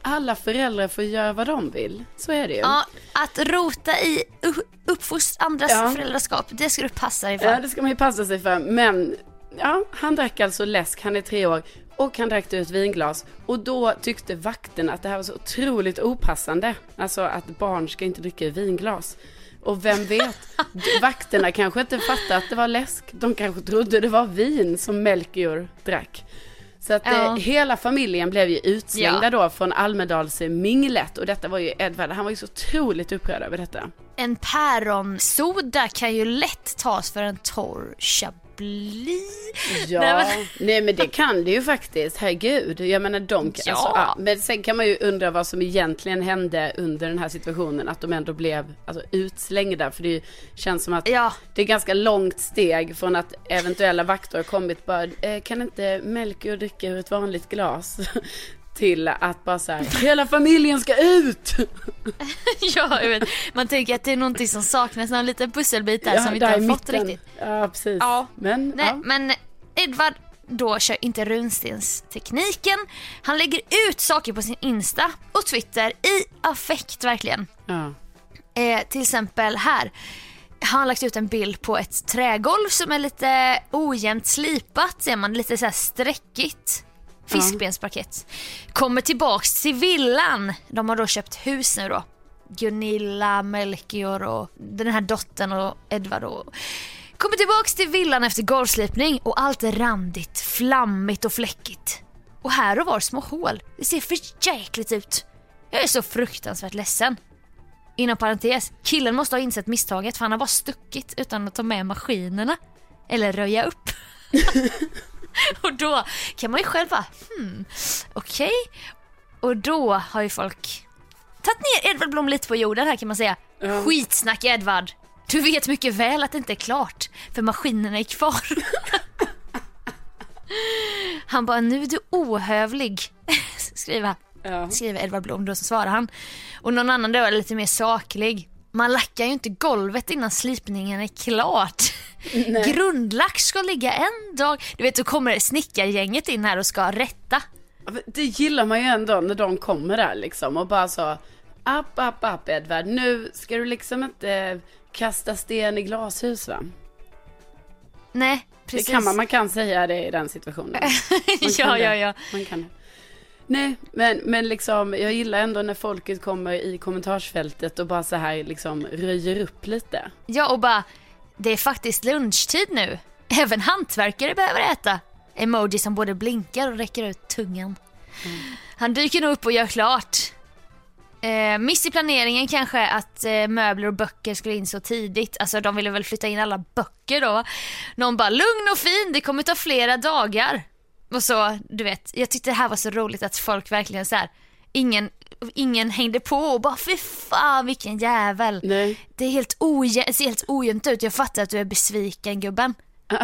alla föräldrar får göra vad de vill. Så är det ju. Ja, att rota i u- uppfostra andras Ja. föräldraskap, det ska du passa dig för. Ja, det ska man ju passa sig för. Men ja, han drack alltså läsk, han är tre år. Och han drack ut vinglas. Och då tyckte vakten att det här var så otroligt opassande. Alltså att barn ska inte dricka ur vinglas. Och vem vet, vakterna kanske inte fattade att det var läsk. De kanske trodde det var vin som Melchior drack. Så att Ja. eh, hela familjen blev ju utslängda Ja. då från Almedalsminglet. Och detta var ju Edvard, han var ju så otroligt upprörd över detta. En päronsoda kan ju lätt tas för en torr chablis. Ja, Nej, nej men- men... det kan det ju faktiskt, herregud. Jag menar de kan, Ja. alltså, ja, Men sen kan man ju undra vad som egentligen hände under den här situationen. Att de ändå blev alltså, utslängda. För det känns som att Ja. det är ganska långt steg från att eventuella vakter har kommit bara, eh, kan inte Melchior dricka ur ett vanligt glas? Till att bara så här, hela familjen ska ut! ja, jag vet. Man tänker att det är någonting som saknas, någon liten pusselbit där som vi inte har fått riktigt. Ja, precis. Ja. Men, Nej, ja. men Edvard då kör inte runstenstekniken. Han lägger ut saker på sin Insta och Twitter i affekt verkligen. ja. Eh, till exempel här. Han har lagt ut en bild på ett trägolv som är lite ojämnt slipat, ser man, lite så här streckigt. Fiskbensparkett. Kommer tillbaks till villan. De har då köpt hus nu då. Gunilla, Melchior och den här dottern och Edvard och Kommer tillbaks till villan efter golvslipning och allt är randigt, flammigt och fläckigt. Och här och var små hål. Det ser för jäkligt ut. Jag är så fruktansvärt ledsen. Inom parentes, killen måste ha insett misstaget för han har bara stuckit utan att ta med maskinerna. Eller röja upp. och då kan man ju själv bara, hmm, okej. Och då har ju folk tagit ner Edvard Blom lite på jorden här kan man säga. Ja. Skitsnack Edvard. Du vet mycket väl att det inte är klart, för maskinerna är kvar. Han bara, nu är du ohövlig, skriver Ja. skriver Edvard Blom då så svarar han. Och någon annan då är lite mer saklig. Man lackar ju inte golvet innan slipningen är klart. Grundlack ska ligga en dag. Du vet då kommer snickargänget in här och ska rätta. Det gillar man ju ändå när de kommer där liksom och bara så App, app, app Edvard, nu ska du liksom inte kasta sten i glashus va? Nej, precis. Det kan man, man kan säga det i den situationen. Ja, ja, ja. Man kan det. Nej, men, men liksom jag gillar ändå när folket kommer i kommentarsfältet och bara så här liksom röjer upp lite. Ja och bara, det är faktiskt lunchtid nu. Även hantverkare behöver äta. Emoji som både blinkar och räcker ut tungan. Han dyker nog upp och gör klart. Eh, miss i planeringen kanske att eh, möbler och böcker skulle in så tidigt. Alltså de ville väl flytta in alla böcker då. Någon bara lugn och fin, det kommer ta flera dagar. Och så, du vet, jag tyckte det här var så roligt att folk verkligen så här, ingen, ingen hängde på och bara fy fan vilken jävel. Nej. Det är helt ojä- ser helt ojämnt ut, jag fattar att du är besviken gubben.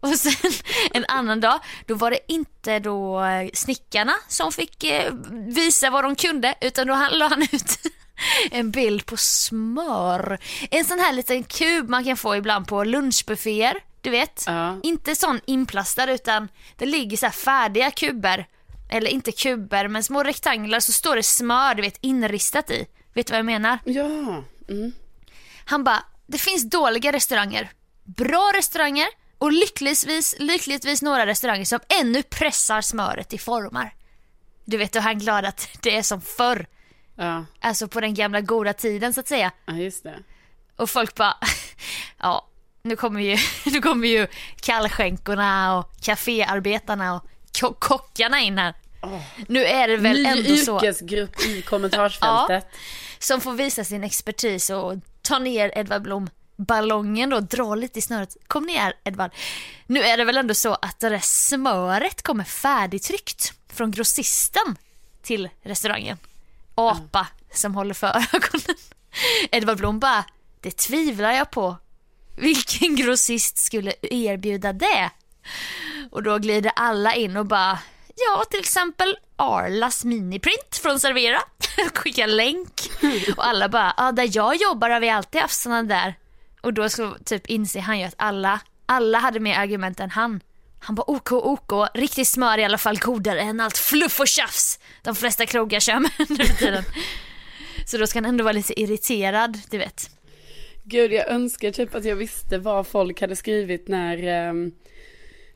Och sen en annan dag, då var det inte då eh, snickarna som fick eh, visa vad de kunde, utan då la han ut en bild på smör. En sån här liten kub man kan få ibland på lunchbufféer, du vet. Ja. Inte sån inplastad utan det ligger så här färdiga kuber, eller inte kuber men små rektanglar så står det smör, du vet inristat i. Vet du vad jag menar? Ja. Mm. Han bara, det finns dåliga restauranger, bra restauranger och lyckligtvis, lyckligtvis några restauranger som ännu pressar smöret i formar. Du vet, då är han glad att det är som förr. Ja. Alltså på den gamla goda tiden så att säga. ja, just det. Och folk bara, ja, nu kommer ju, nu kommer ju kallskänkorna och kaféarbetarna och ko- kockarna in här. Nu är det väl Ny ändå så yrkesgrupp i kommentarsfältet. som får visa sin expertis och ta ner Edvard Blom ballongen då, dra lite i snöret. Kom ner Edvard. Nu är det väl ändå så att det där smöret kommer färdigtryckt från grossisten till restaurangen. Apa som håller för ögonen. Edvard Blom bara, det tvivlar jag på. Vilken grossist skulle erbjuda det? Och då glider alla in och bara, ja till exempel Arlas miniprint från Servera. Skicka länk. Och alla bara, ja där jag jobbar har vi alltid haft sådana där. Och då så typ inser han ju att alla, alla hade mer argument än han. Han bara OK, OK, riktigt smör i alla fall godare än allt fluff och tjafs de flesta krogar kör med nu för tiden. Så då ska han ändå vara lite irriterad, du vet. Gud, jag önskar typ att jag visste vad folk hade skrivit när, ehm,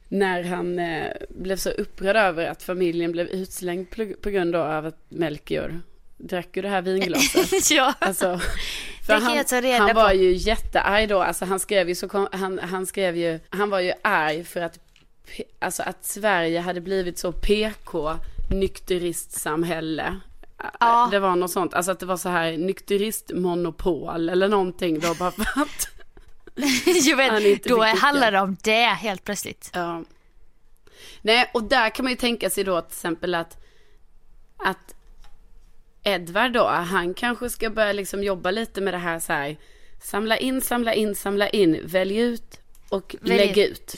när han eh, blev så upprörd över att familjen blev utslängd på, grund av att Melchior drack ur det här vinglaset. ja. Alltså, ta reda han var på. ju jättearg då, alltså han skrev ju så, kom- han, han skrev ju, han var ju arg för att, alltså att Sverige hade blivit så PK, nykteristsamhälle. Ja. Det var något sånt, alltså att det var så här nykteristmonopol eller någonting då bara för att, jag vet, då handlar det om det helt plötsligt. ja. Nej, och där kan man ju tänka sig då till exempel att, att Edvard då, han kanske ska börja liksom jobba lite med det här så här, samla in, samla in, samla in, välj ut och Välj lägg ut.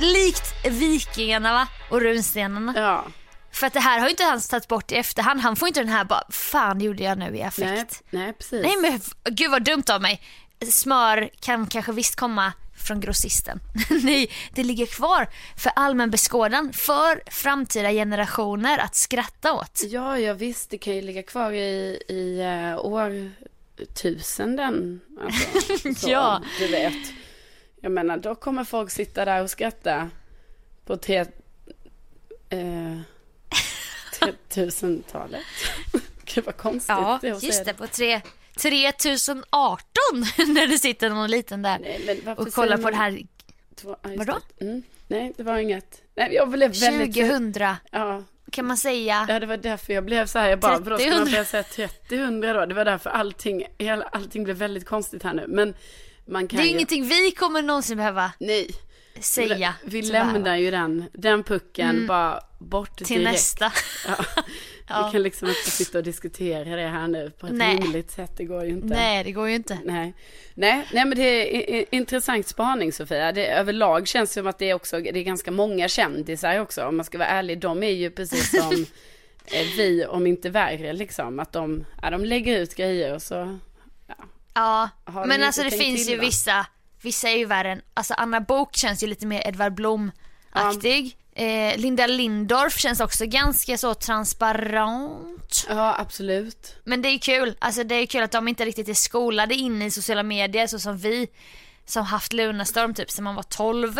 Likt vikingarna va? Och runstenarna. Ja, För att det här har ju inte han tagit bort i efterhand. Han får inte den här bara, fan gjorde jag nu i affekt. nej, nej precis. Nej men gud vad dumt av mig. Smör kan kanske visst komma från grossisten. Nej, det ligger kvar för allmän beskådan för framtida generationer att skratta åt. Ja, ja visst, det kan ju ligga kvar i, i uh, årtusenden. Alltså, så, Ja. Du vet. Jag menar, då kommer folk sitta där och skratta på tre... Uh, 3000-talet. Gud vad konstigt Ja, just det, på tre, 3018 när det sitter någon liten där Nej, och kollar på det här två- ja, Vadå? Mm. Nej, det var inget. Nej, jag blev väldigt... 2000 Ja, kan man säga. Ja, det var därför jag blev så här. Jag bara, då ska man 30 börja säga 30 då. Det var därför allting, allting blev väldigt konstigt här nu. Men man kan Det är ju... ingenting vi kommer någonsin behöva Nej. Säga. Vi tyvärr. lämnar ju den, den pucken bara bort till direkt. nästa. Ja. Ja. Vi kan liksom inte sitta och diskutera det här nu på ett Nej. rimligt sätt. Det går ju inte. Nej, det går ju inte. Nej. Nej, nej men det är intressant spaning Sofia. Det, överlag känns det som att det är också, det är ganska många kändisar också om man ska vara ärlig. De är ju precis som eh, vi, om inte värre liksom. Att de, ja, de lägger ut grejer och så, Ja, de men alltså det finns till, ju va? vissa, vissa är ju värre än, alltså Anna Bok känns ju lite mer Edvard Blom-aktig. Eh, Linda Lindorff känns också ganska så transparent. ja absolut. Men det är kul, alltså det är ju kul att de inte riktigt är skolade in i sociala medier så som vi som haft Lunarstorm typ sen man var 12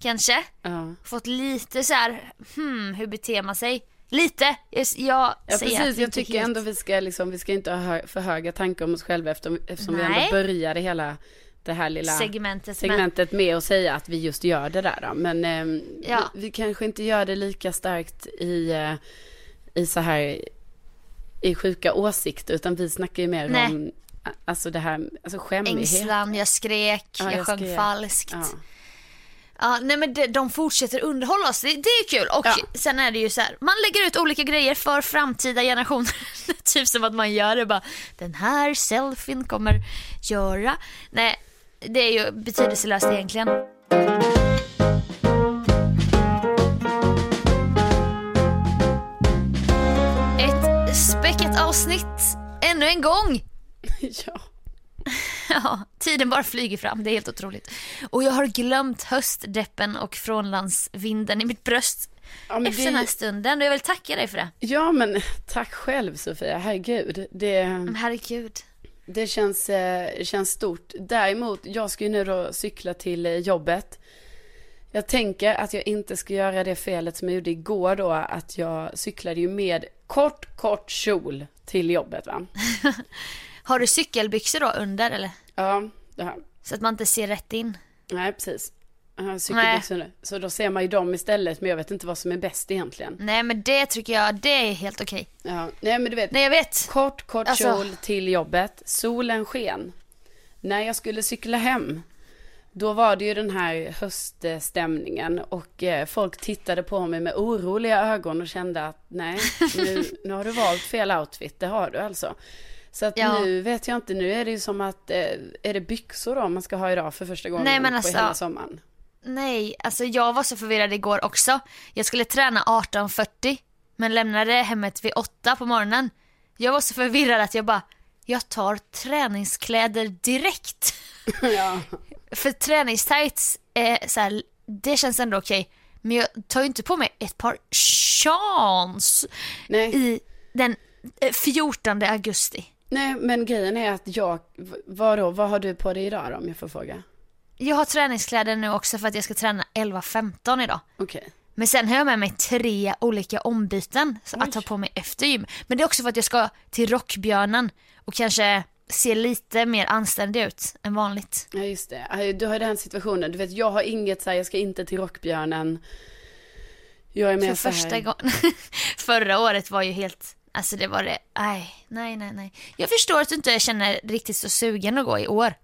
kanske. Ja. Fått lite så här, hmm, hur beter man sig? Lite, jag, Ja precis, jag tycker helt- ändå vi ska liksom, vi ska inte ha för höga tankar om oss själva eftersom, eftersom vi ändå började hela det här lilla segmentet med. segmentet med att säga att vi just gör det där då. Men ehm, Ja. vi, vi kanske inte gör det lika starkt i, eh, i så här i sjuka åsikter utan vi snackar ju mer Nej. om alltså det här, alltså skämmighet. Ängslan, jag skrek, Ja, jag, jag sjöng skrek. falskt. Ja. Ja, nej men de, de fortsätter underhålla oss, det, det är kul. Och Ja. sen är det ju så här, man lägger ut olika grejer för framtida generationer. typ som att man gör det bara, den här selfien kommer göra. Nej, det är ju betydelselöst egentligen. Ett späckat avsnitt, ännu en gång. ja. Ja, tiden bara flyger fram, det är helt otroligt. Och jag har glömt höstdeppen och frånlandsvinden i mitt bröst Ja, efter den här det, stunden och jag vill tacka dig för det. ja men tack själv Sofia, herregud. Det, herregud. Det känns, eh, känns stort. Däremot, jag ska ju nu då cykla till eh, jobbet. Jag tänker att jag inte ska göra det felet som jag gjorde igår då, att jag cyklade ju med kort, kort kjol till jobbet va. Har du cykelbyxor då under eller? Ja, det här. Så att man inte ser rätt in. Nej, precis. Cykelbyxor nu. Så då ser man ju dem istället, men jag vet inte vad som är bäst egentligen. Nej men det tycker jag, det är helt okej. Ja, nej men du vet. Nej jag vet. Kort, kort Alltså- kjol till jobbet. Solen sken. När jag skulle cykla hem, då var det ju den här höststämningen och eh, folk tittade på mig med oroliga ögon och kände att nej, nu, nu har du valt fel outfit, det har du alltså. Så att Ja. nu vet jag inte, nu är det ju som att, eh, är det byxor då man ska ha idag för första gången Nej, men på alltså- hela sommaren? Nej, alltså jag var så förvirrad igår också. Jag skulle träna 18.40 men lämnade hemmet vid 8 på morgonen. Jag var så förvirrad att jag bara, jag tar träningskläder direkt. ja. För träningstights, är så här, det känns ändå okej. Men jag tar ju inte på mig ett par chans Nej. i den eh, 14 augusti. nej, men grejen är att jag, vadå, vad har du på dig idag då om jag får fråga? Jag har träningskläder nu också för att jag ska träna 11.15 idag. Okej. Men sen har jag med mig tre olika ombyten så att ta på mig efter gym. Men det är också för att jag ska till Rockbjörnen och kanske se lite mer anständig ut än vanligt. Ja just det, du har den situationen. Du vet jag har inget så här, jag ska inte till Rockbjörnen. Jag är För med så här. första gången. Förra året var ju helt, alltså det var det, nej, nej, nej, nej. Jag förstår att du inte känner riktigt så sugen att gå i år.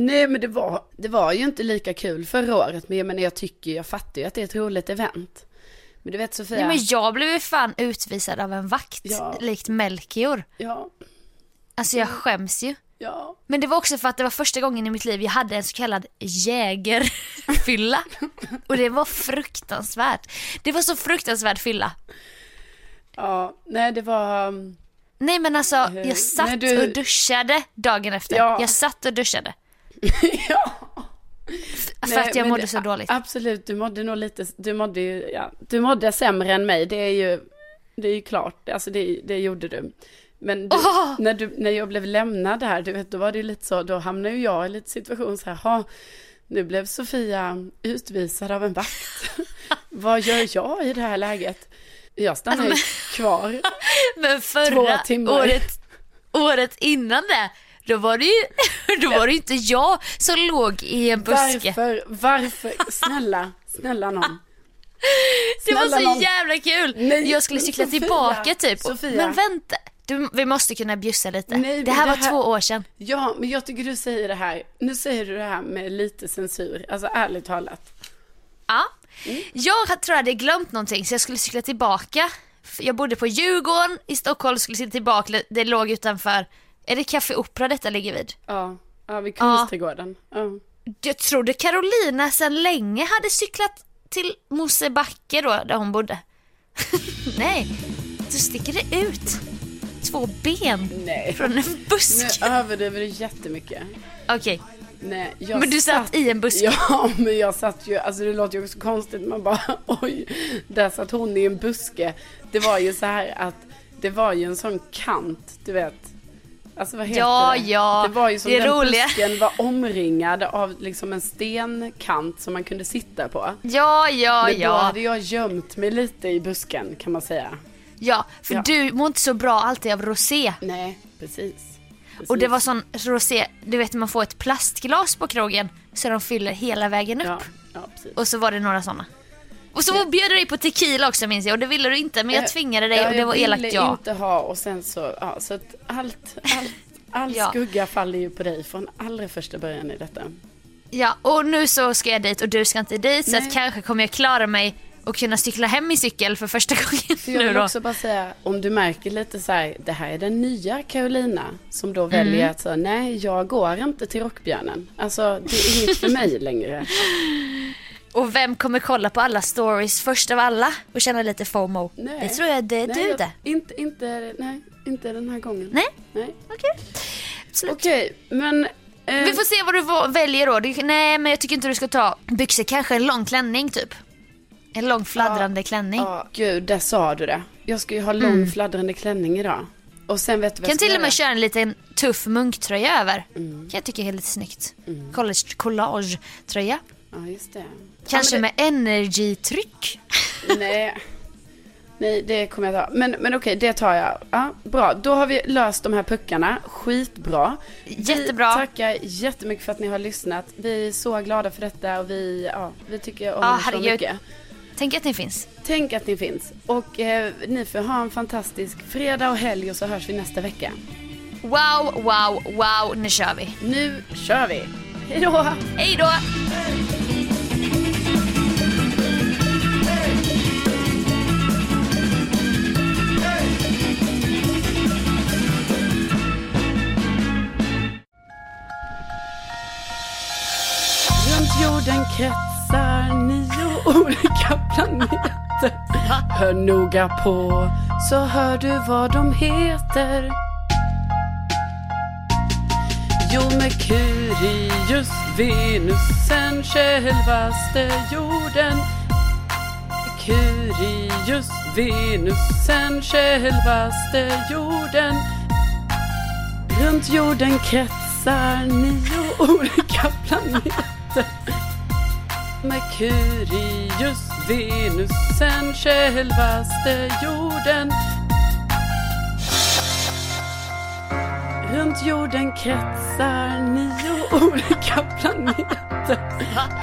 Nej men det var, det var ju inte lika kul förra året. Men jag menar jag tycker, jag fattar ju att det är ett roligt event. Men du vet Sofia. Nej, men jag blev ju fan utvisad av en vakt, Ja. likt Melchior. Ja, Alltså jag skäms ju. ja. Men det var också för att det var första gången i mitt liv jag hade en så kallad jägerfylla. Och det var fruktansvärt. Det var så fruktansvärt fylla. Ja, nej det var, um, Nej men alltså, Eh, jag satt nej, du- och duschade dagen efter. Ja. Jag satt och duschade. ja. För Nej, att jag men mådde det- så dåligt. Absolut, du mådde nog lite, du mådde ju, ja, du mådde sämre än mig. Det är ju, det är ju klart, alltså det, det gjorde du. Men du, Åh! när, du, när jag blev lämnad där, du vet, då var det ju lite så, då hamnade ju jag i lite situation så här, ha, nu blev Sofia utvisad av en vakt. Vad gör jag i det här läget? Jag stannar ju kvar. Men Två förra timmar. året, året innan det, då var det ju då var det inte jag som låg i en buske. Varför, varför, snälla, snälla någon. Det var så jävla kul. Nej, jag skulle cykla Sofia, tillbaka typ. Sofia. Men vänta, du, vi måste kunna bjussa lite. Nej, det här det var här- två år sedan. Ja, men jag tycker du säger det här, nu säger du det här med lite censur, alltså ärligt talat. Ja. Mm. Jag tror jag hade glömt någonting så jag skulle cykla tillbaka. Jag bodde på Djurgården i Stockholm, skulle cykla tillbaka. Det låg utanför, är det Café Opera detta ligger vid? Ja, ja vid Kungsträdgården. Ja. Jag trodde Carolina sedan länge hade cyklat till Mosebacke då, där hon bodde. Nej, då sticker det ut två ben Nej, från en buske. nu överdriver du jättemycket. Okej, Nej, jag men du satt i en buske. Ja, men jag satt ju, alltså det låter ju också konstigt, man bara oj, där satt hon i en buske. Det var ju så här att det var ju en sån kant, du vet. Alltså vad heter Ja, det? ja, Det var ju som det den roliga. busken var omringad av liksom en stenkant som man kunde sitta på. Ja, ja, Men då ja. hade jag gömt mig lite i busken kan man säga. Ja, för Ja. du mår inte så bra alltid av rosé. Nej, precis. Och det var sån rosé, du vet man får ett plastglas på krogen så de fyller hela vägen upp. Ja, ja precis. Och så var det några såna. Och så bjöd du dig på tequila också minns jag och det ville du inte men jag tvingade dig och det var elakt Jag ja. ville inte ha och sen så, ja, så att allt, allt, all Ja. skugga faller ju på dig från allra första början i detta. Ja och nu så ska jag dit och du ska inte dit så Nej. att kanske kommer jag klara mig och kunna cykla hem i cykel för första gången För jag nu vill då. också bara säga, om du märker lite så här, det här är den nya Carolina som då väljer Mm. att säga, nej jag går inte till Rockbjörnen. Alltså det är inget för mig längre. Och vem kommer kolla på alla stories först av alla och känna lite FOMO? Nej. Det tror jag det är nej, du jag- det. Inte, inte, nej, inte den här gången. Nej, Nej. okej. Absolut. Okej, men... eh, Vi får se vad du väljer då. Du, nej men jag tycker inte du ska ta byxor, kanske en lång klänning typ. En lång fladdrande klänning. Ja, gud, där sa du det. Jag ska ju ha lång fladdrande klänning idag. Och sen vet du vad Kan till och med köra en liten tuff munktröja över. Mm. Kan jag tycka är lite snyggt. College, collage-tröja. Ja, just det. Kanske ja, med energy-tryck. med... Nej. Nej, det kommer jag ta. Men, men okej, det tar jag. Ja, bra, då har vi löst de här puckarna. Skitbra. Jättebra. Vi tackar jättemycket för att ni har lyssnat. Vi är så glada för detta och vi, ja, vi tycker om Ja, er så mycket. Tänk att ni finns. Tänk att ni finns. Och eh, ni får ha en fantastisk fredag och helg och så hörs vi nästa vecka. Wow, wow, wow, nu kör vi. Nu kör vi! Hej då! Hej då! Kretsar nio olika planeter. Hör noga på så hör du vad de heter. Jo, Merkurius, Venus, sen självaste jorden. Merkurius, Venus, sen självaste jorden. Runt jorden kretsar nio olika planeter. Merkurius, Venus, sen självaste jorden. Runt jorden kretsar nio olika planeter.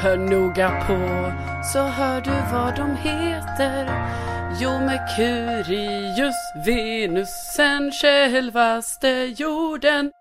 Hör noga på så hör du vad de heter. Jo, Merkurius, Venus, sen självaste jorden.